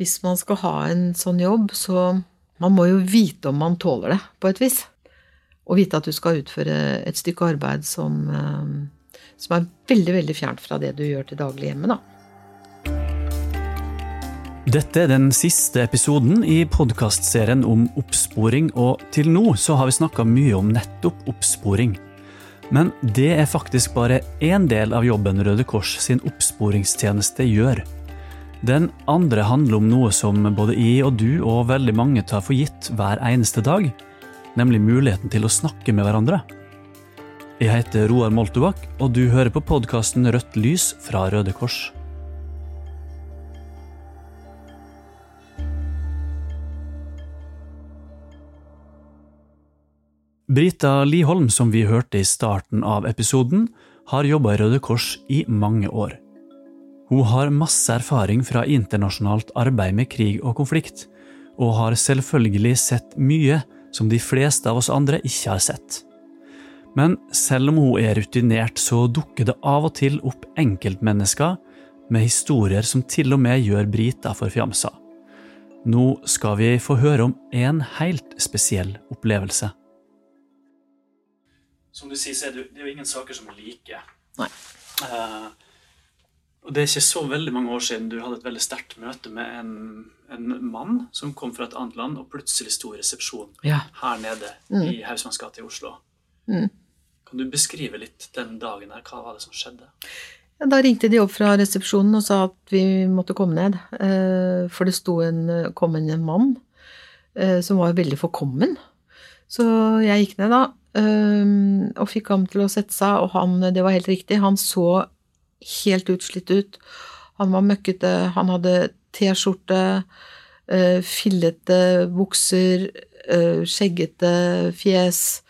Hvis man skal ha en sånn jobb, så man må jo vite om man tåler det, på et vis. Og vite at du skal utføre et stykke arbeid som, eh, som er veldig, veldig fjernt fra det du gjør til daglig hjemme, da. Dette er den siste episoden i podkastserien om oppsporing, og til nå så har vi snakka mye om nettopp oppsporing. Men det er faktisk bare én del av jobben Røde Kors sin oppsporingstjeneste gjør. Den andre handler om noe som både jeg og du og veldig mange tar for gitt hver eneste dag, nemlig muligheten til å snakke med hverandre. Jeg heter Roar Moltubakk, og du hører på podkasten Rødt lys fra Røde Kors. Brita Liholm, som vi hørte i starten av episoden, har jobba i Røde Kors i mange år. Hun har masse erfaring fra internasjonalt arbeid med krig og konflikt, og har selvfølgelig sett mye som de fleste av oss andre ikke har sett. Men selv om hun er rutinert, så dukker det av og til opp enkeltmennesker med historier som til og med gjør Brita forfjamsa. Nå skal vi få høre om en helt spesiell opplevelse. Som du sier, så er det, er jo ingen saker som er like. Nei. Uh, og Det er ikke så veldig mange år siden du hadde et veldig sterkt møte med en, en, mann som kom fra et annet land og plutselig sto i resepsjon Ja. her nede Mm. i Hausmanns gate i Oslo. Mm. Kan du beskrive litt den dagen her? Hva var det som skjedde? Ja, Da ringte de opp fra resepsjonen og sa at vi måtte komme ned. eh, For det sto en, kom en mann eh, som var veldig forkommen. Så jeg gikk ned da eh, og fikk ham til å sette seg, og han, det var helt riktig, han så helt utslitt ut. Han var møkkete, han hadde T-skjorte, eh, fillete bukser, eh, skjeggete fjes.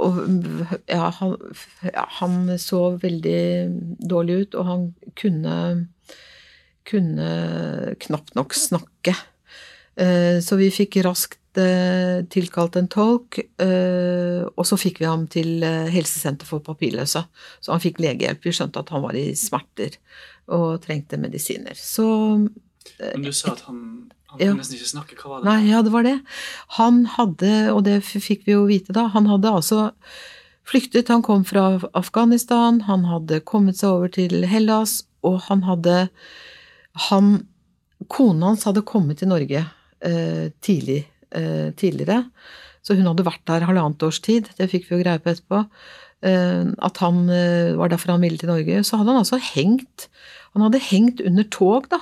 Og ja han, ja, han så veldig dårlig ut, og han kunne, kunne knapt nok snakke. Eh, Så vi fikk raskt tilkalt en tolk, eh, og så fikk vi ham til eh, helsesenter for papirløse. Så han fikk legehjelp. Vi skjønte at han var i smerter og trengte medisiner. Så Men du sa at han, han Ja. kunne nesten ikke snakke. Hva var det? Nei, ja, det var det. Han hadde, og det fikk vi jo vite da, han hadde altså flyktet. Han kom fra Afghanistan, han hadde kommet seg over til Hellas, og han hadde han, Kona hans hadde kommet til Norge eh, tidlig, eh, tidligere, så hun hadde vært der halvannet års tid. Det fikk vi jo greie på etterpå. Eh, at han eh, var derfor han ville til Norge. Så hadde han altså hengt Han hadde hengt under tog, da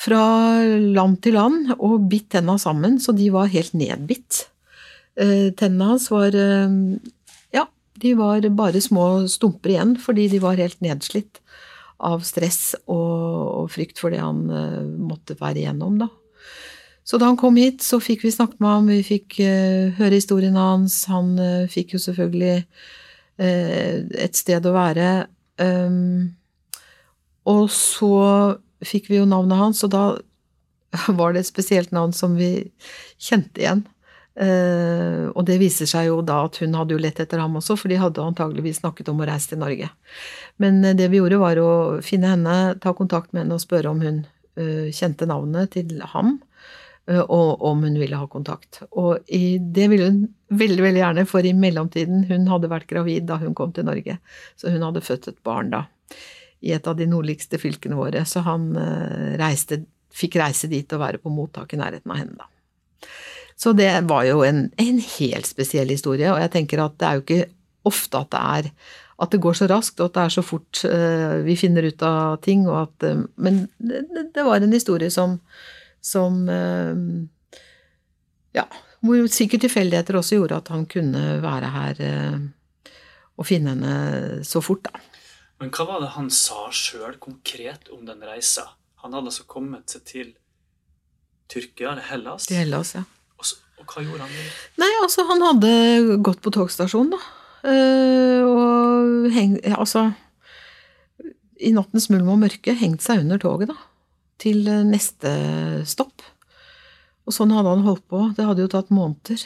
fra land til land og bitt tenna sammen, så de var helt nedbitt. Eh, Tennene hans var eh, Ja, de var bare små stumper igjen, fordi de var helt nedslitt av stress og frykt for det han eh, måtte være igjennom, da. Så da han kom hit, så fikk vi snakket med ham, vi fikk uh, høre historien hans. Han uh, fikk jo selvfølgelig uh, et sted å være. Um, og så fikk vi jo navnet hans, og da var det et spesielt navn som vi kjente igjen. Uh, og det viser seg jo da at hun hadde jo lett etter ham også, for de hadde antageligvis snakket om å reise til Norge. Men det vi gjorde, var å finne henne, ta kontakt med henne og spørre om hun uh, kjente navnet til ham, og om hun ville ha kontakt. Og det ville hun veldig, veldig gjerne, for i mellomtiden Hun hadde vært gravid da hun kom til Norge, så hun hadde født et barn da i et av de nordligste fylkene våre, så han eh, reiste, fikk reise dit og være på mottak i nærheten av henne, da. Så det var jo en, en helt spesiell historie, og jeg tenker at det er jo ikke ofte at det er at det går så raskt, og at det er så fort eh, vi finner ut av ting, og at eh, Men det- det var en historie som, som eh, Ja, hvor sikkert tilfeldigheter også gjorde at han kunne være her eh, og finne henne så fort, da. Men hva var det han sa sjøl konkret om den reisa? Han hadde altså kommet seg til Tyrkia, eller Hellas. Til Hellas, ja. Og, så, og hva gjorde han? Nei, altså, han hadde gått på togstasjonen, da. Eh, og heng... Altså I nattens mulm og mørke hengt seg under toget, da. Til neste stopp. Og sånn hadde han holdt på. Det hadde jo tatt måneder.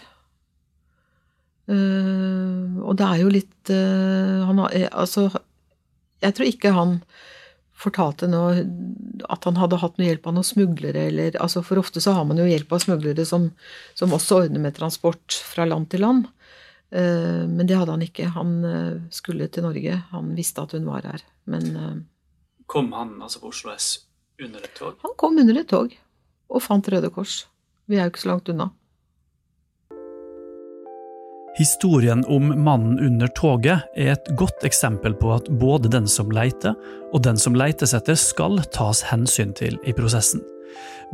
Uh, og det er jo litt uh, han eh, Altså, jeg tror ikke han fortalte noe at han hadde hatt noe hjelp av noen smuglere, eller altså For ofte så har man jo hjelp av smuglere som, som også ordner med transport fra land til land. Men det hadde han ikke. Han skulle til Norge. Han visste at hun var her. Men Kom han altså på Oslo S under et tog? Han kom under et tog og fant Røde Kors. Vi er jo ikke så langt unna. Historien om mannen under toget er et godt eksempel på at både den som leiter, og den som leites etter, skal tas hensyn til i prosessen.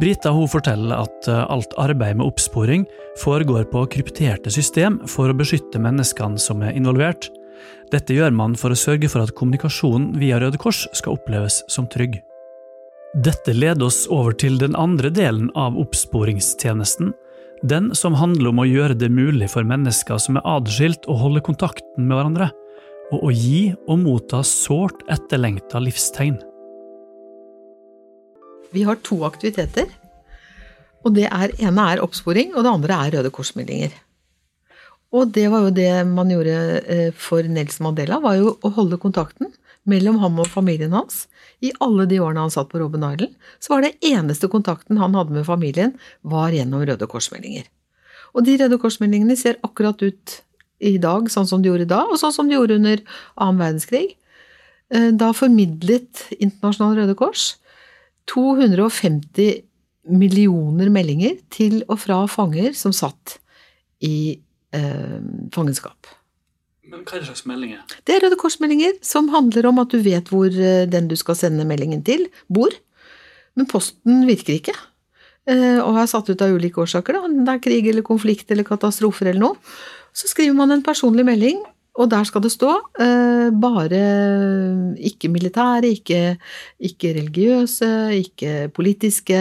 Brita hun forteller at eh, alt arbeid med oppsporing foregår på krypterte system for å beskytte menneskene som er involvert. Dette gjør man for å sørge for at kommunikasjonen via Røde Kors skal oppleves som trygg. Dette leder oss over til den andre delen av oppsporingstjenesten, den som handler om å gjøre det mulig for mennesker som er adskilt, å holde kontakten med hverandre, og å gi og motta sårt etterlengta livstegn. Vi har to aktiviteter. og Det er, ene er oppsporing, og det andre er Røde Kors-meldinger. Og det var jo det man gjorde eh, for Nelson Mandela, var jo å holde kontakten mellom ham og familien hans. I alle de årene han satt på Robben Island, så var det eneste kontakten han hadde med familien, var gjennom Røde Kors-meldinger. Og de Røde Kors-meldingene ser akkurat ut i dag sånn som de gjorde da, og sånn som de gjorde under annen verdenskrig. Eh, da formidlet Internasjonal Røde Kors 250 millioner meldinger til og fra fanger som satt i eh, fangenskap. Men hva er det slags meldinger? Det er Røde Kors-meldinger som handler om at du vet hvor eh, den du skal sende meldingen til, bor. Men posten virker ikke. Eh, og er satt ut av ulike årsaker. Da. Det er krig eller konflikt eller katastrofer eller noe. Så skriver man en personlig melding, og der skal det stå eh, bare ikke militære, ikke, ikke religiøse, ikke politiske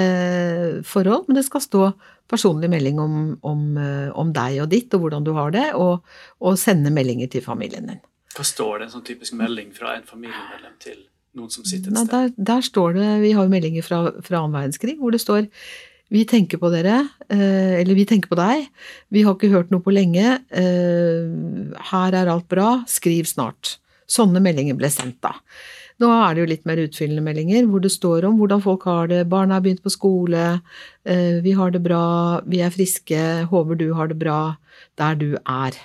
forhold, men det skal stå personlig melding om, om, eh, om, deg og ditt, og hvordan du har det, og, og, sende meldinger til familien din. Hva står det en sånn typisk melding fra en familiemedlem til noen som sitter et sted? Der, der, står det, Vi har jo meldinger fra, fra annen verdenskrig hvor det står vi tenker på dere, eh, eller vi tenker på deg. Vi har ikke hørt noe på lenge. Eh, her er alt bra. Skriv snart. Sånne meldinger ble sendt da. Nå er det jo litt mer utfyllende meldinger hvor det står om hvordan folk har det. Barna har begynt på skole. Eh, vi har det bra. Vi er friske. Håper du har det bra der du er.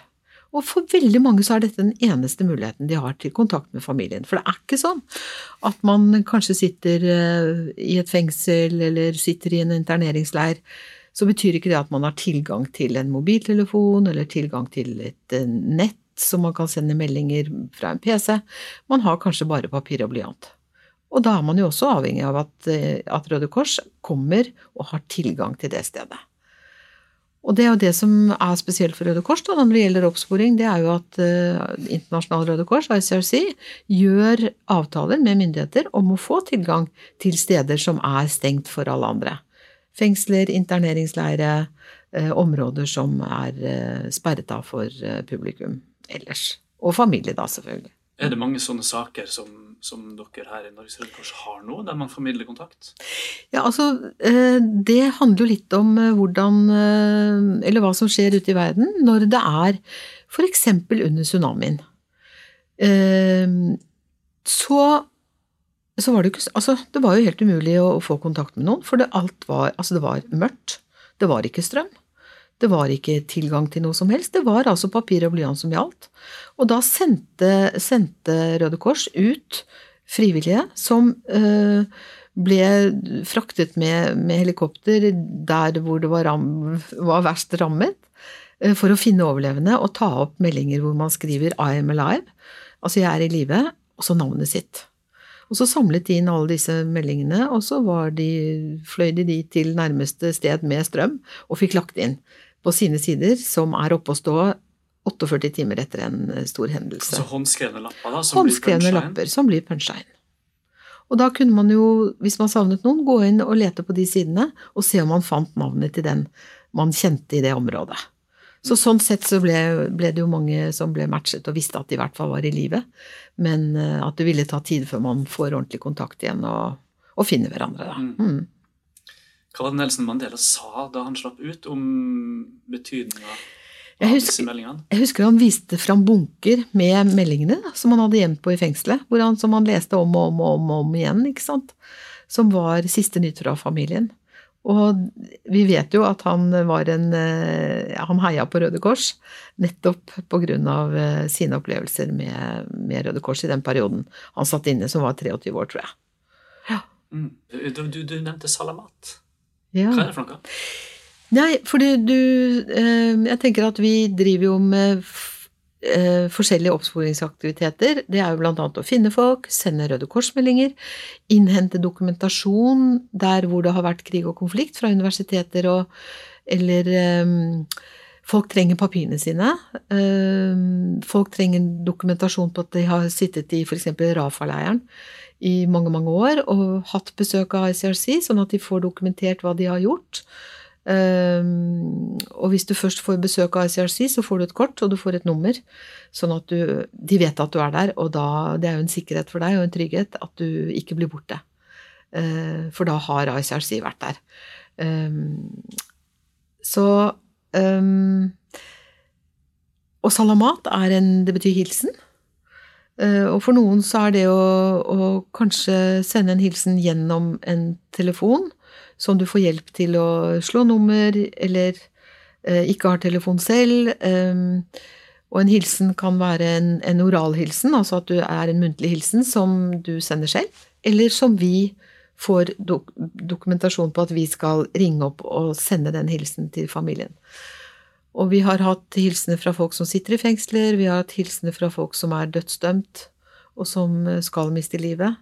Og for veldig mange så er dette den eneste muligheten de har til kontakt med familien. For det er ikke sånn at man kanskje sitter eh, i et fengsel eller sitter i en interneringsleir. Så betyr ikke det at man har tilgang til en mobiltelefon eller tilgang til et eh, nett som man kan sende meldinger fra en PC. Man har kanskje bare papir og blyant. Og da er man jo også avhengig av at, eh, at Røde Kors kommer og har tilgang til det stedet. Og det er jo det som er spesielt for Røde Kors da, når det gjelder oppsporing, det er jo at uh, Internasjonal Røde Kors, ICRC, gjør avtaler med myndigheter om å få tilgang til steder som er stengt for alle andre. Fengsler, interneringsleire, uh, områder som er uh, sperret av for publikum ellers. Og familie, da, selvfølgelig. Er det mange sånne saker som, som dere her i Norges Røde Kors har nå, der man formidler kontakt? Ja, altså, eh, Det handler jo litt om eh, hvordan eh, Eller hva som skjer ute i verden når det er f.eks. under tsunamien. Så, så var det ikke Altså, det var jo helt umulig å få kontakt med noen, for det, alt var, altså det var mørkt. Det var ikke strøm. Det var ikke tilgang til noe som helst. Det var altså papir og blyant som gjaldt. Og da sendte, sendte, Røde Kors ut frivillige som øh, ble fraktet med, med, helikopter der hvor det var, ram, var verst rammet, øh, for å finne overlevende og ta opp meldinger hvor man skriver 'I am alive', altså 'jeg er i live', og så navnet sitt. Og så samlet de inn alle disse meldingene, og så de, fløy de de til nærmeste sted med strøm og fikk lagt inn på sine sider, som er oppe å stå 48 timer etter en eh, stor hendelse. Så håndskrevne lapper da, som håndskrevne blir lapper som blir inn. Og da kunne man jo, hvis man savnet noen, gå inn og lete på de sidene og se om man fant navnet til den man kjente i det området. Så sånn sett så ble, ble, det jo mange som ble matchet og visste at de i hvert fall var i live, men eh, at det ville ta tid før man får ordentlig kontakt igjen og, og finner hverandre. da. Mm. Hva var det Nelson Mandela sa da han slapp ut, om betydninga Jeg husker-? Jeg husker han viste fram bunker med meldingene som han hadde gjemt på i fengselet. Hvor han, som han leste om og om og om, og om igjen. ikke sant? Som var siste nytt fra familien. Og vi vet jo at han var en eh, Han heia på Røde Kors nettopp pga. eh, sine opplevelser med, med Røde Kors i den perioden han satt inne, som var 23 år, tror jeg. Mm. Du, du, du nevnte Salamat. Ja. Hva er det for noe? Nei, fordi du eh, Jeg tenker at vi driver jo med eh, forskjellige oppsporingsaktiviteter. Det er jo annet å finne folk, sende Røde Kors-meldinger, innhente dokumentasjon der hvor det har vært krig og konflikt fra universiteter og Eller eh, folk trenger papirene sine. Eh, folk trenger dokumentasjon på at de har sittet i f.eks. Rafa-leiren i mange, mange år og hatt besøk av ICRC, sånn at de får dokumentert hva de har gjort. Um, og hvis du først får besøk av ICRC, så får du et kort og du får et nummer. Sånn at du, de vet at du er der, og da, det er jo en sikkerhet for deg og en trygghet at du ikke blir borte. Uh, for da har ICRC vært der. Um, så Og salamat er en Det betyr hilsen. Og for noen så er det å, å kanskje sende en hilsen gjennom en telefon som du får hjelp til å slå nummer, eller eh, ikke har telefon selv. Eh, og en hilsen kan være en, en oral hilsen, altså at du er en muntlig hilsen som du sender selv, eller som vi får dok dokumentasjon på at vi skal ringe opp og sende den hilsen til familien. Og vi har hatt hilsener fra folk som sitter i fengsler, vi har hatt hilsener fra folk som er dødsdømt, og som skal miste livet.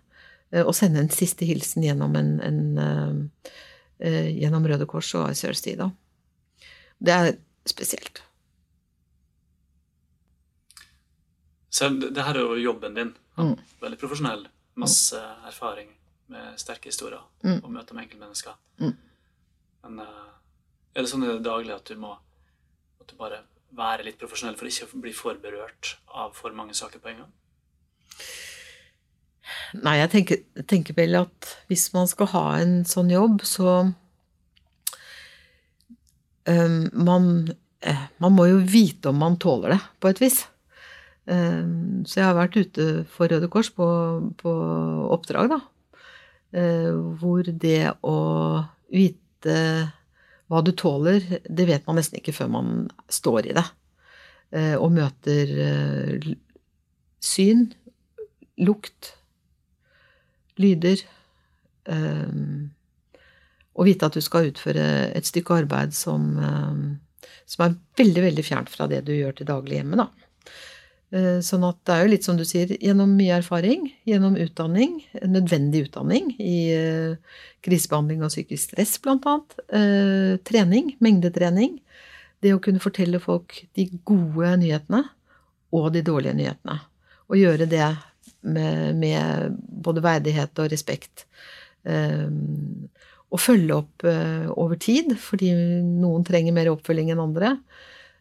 Eh, Og sende en siste hilsen gjennom en, en eh, eh, gjennom Røde Kors og ICRC, da. Det er spesielt. Så det, her er jo jobben din. Mm. Veldig profesjonell. Masse erfaring med sterke historier Mm. og møter med enkeltmennesker. Mm. Men eh, er det sånn i det daglige at du må at du bare være litt profesjonell for ikke å bli for berørt av for mange saker på en gang? Nei, jeg tenker, tenker vel at hvis man skal ha en sånn jobb, så um, man, eh, man må jo vite om man tåler det, på et vis. Um, så jeg har vært ute for Røde Kors på, på oppdrag, da. Uh, hvor det å vite hva du tåler, det vet man nesten ikke før man står i det. Uh, og møter uh, syn, lukt, lyder. Og vite at du skal utføre et stykke arbeid som, um, som er veldig, veldig fjernt fra det du gjør til daglig hjemme, da. Eh, Sånn at det er jo litt som du sier, gjennom mye erfaring, gjennom utdanning, nødvendig utdanning i eh, krisebehandling og psykisk stress, blant annet. eh, Trening, mengdetrening. Det å kunne fortelle folk de gode nyhetene og de dårlige nyhetene. Og gjøre det med, med både verdighet og respekt. Um, og følge opp eh, over tid, fordi noen trenger mer oppfølging enn andre.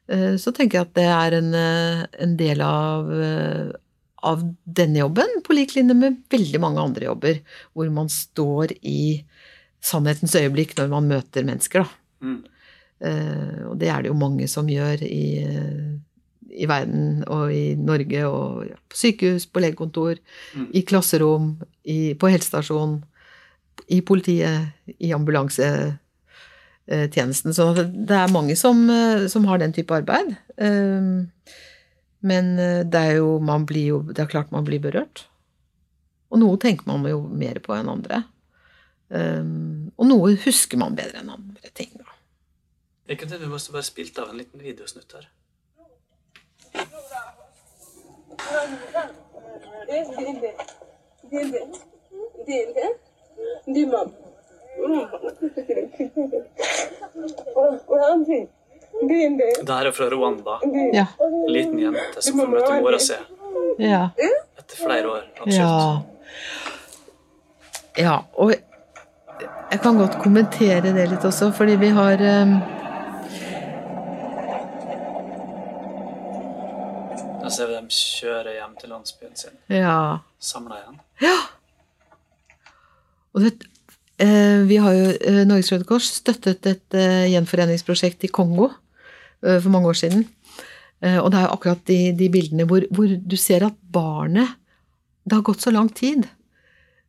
Eh, så tenker jeg at det er en, eh, en del av, av denne jobben, på lik linje med veldig mange andre jobber, hvor man står i sannhetens øyeblikk når man møter mennesker. Da. Mm. Og det er det jo mange som gjør i, i verden og i Norge, og på sykehus, på legekontor, Mm. i klasserom, i, på helsestasjon, i politiet, i ambulansetjenesten. Så det er mange som, eh, som har den type arbeid. Eh, Men eh, det er jo, man blir jo Det er klart man blir berørt. Og noe tenker man jo mer på enn andre. Eh, Og noe husker man bedre enn andre ting, da. Jeg kunne tenke meg å bare spilt av en liten videosnutt her. Dinde. Dimam. Det her er fra Rwanda. Ja. En liten jente som får møte mora si Ja. etter flere år. Absolutt. Ja. ja. Og jeg kan godt kommentere det litt også, fordi vi har eh, Da ser vi dem kjøre hjem til landsbyen sin. Ja. Samla igjen. Og det, eh, vi har jo eh, Norges Røde Kors støttet et eh, gjenforeningsprosjekt i Kongo eh, for mange år siden. Eh, Og det er jo akkurat de, de bildene hvor, hvor du ser at barnet Det har gått så lang tid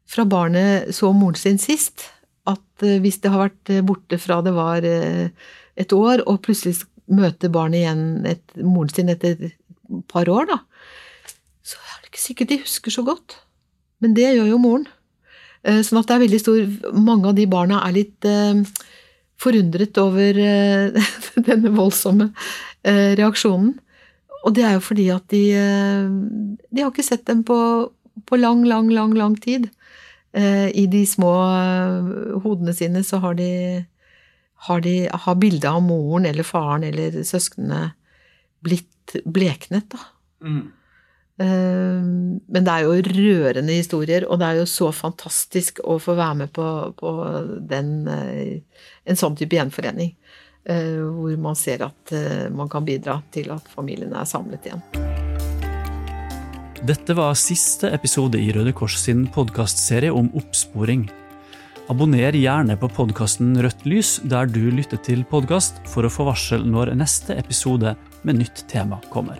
fra barnet så moren sin sist, at eh, hvis det har vært borte fra det var et år, og plutselig møter barnet igjen et, moren sin etter et par år, da, er ikke de husker så godt. Men det gjør jo moren. Eh, Sånn at det er veldig stor Mange av de barna er litt eh, forundret over eh, denne voldsomme reaksjonen. Og det er jo fordi at de De har ikke sett dem på, på lang, lang, lang, lang tid. I de små hodene sine så har de har, de, har bildet av moren eller faren eller søsknene blitt bleknet, da. Eh, Men det er jo rørende historier, og det er jo så fantastisk å få være med på, på den, eh, en sånn type gjenforening. eh, Hvor man ser at eh, man kan bidra til at familiene er samlet igjen. Dette var siste episode i Røde Kors sin podkastserie om oppsporing. Abonner gjerne på podkasten Rødt lys der du lytter til podkast, for å få varsel når neste episode med nytt tema kommer.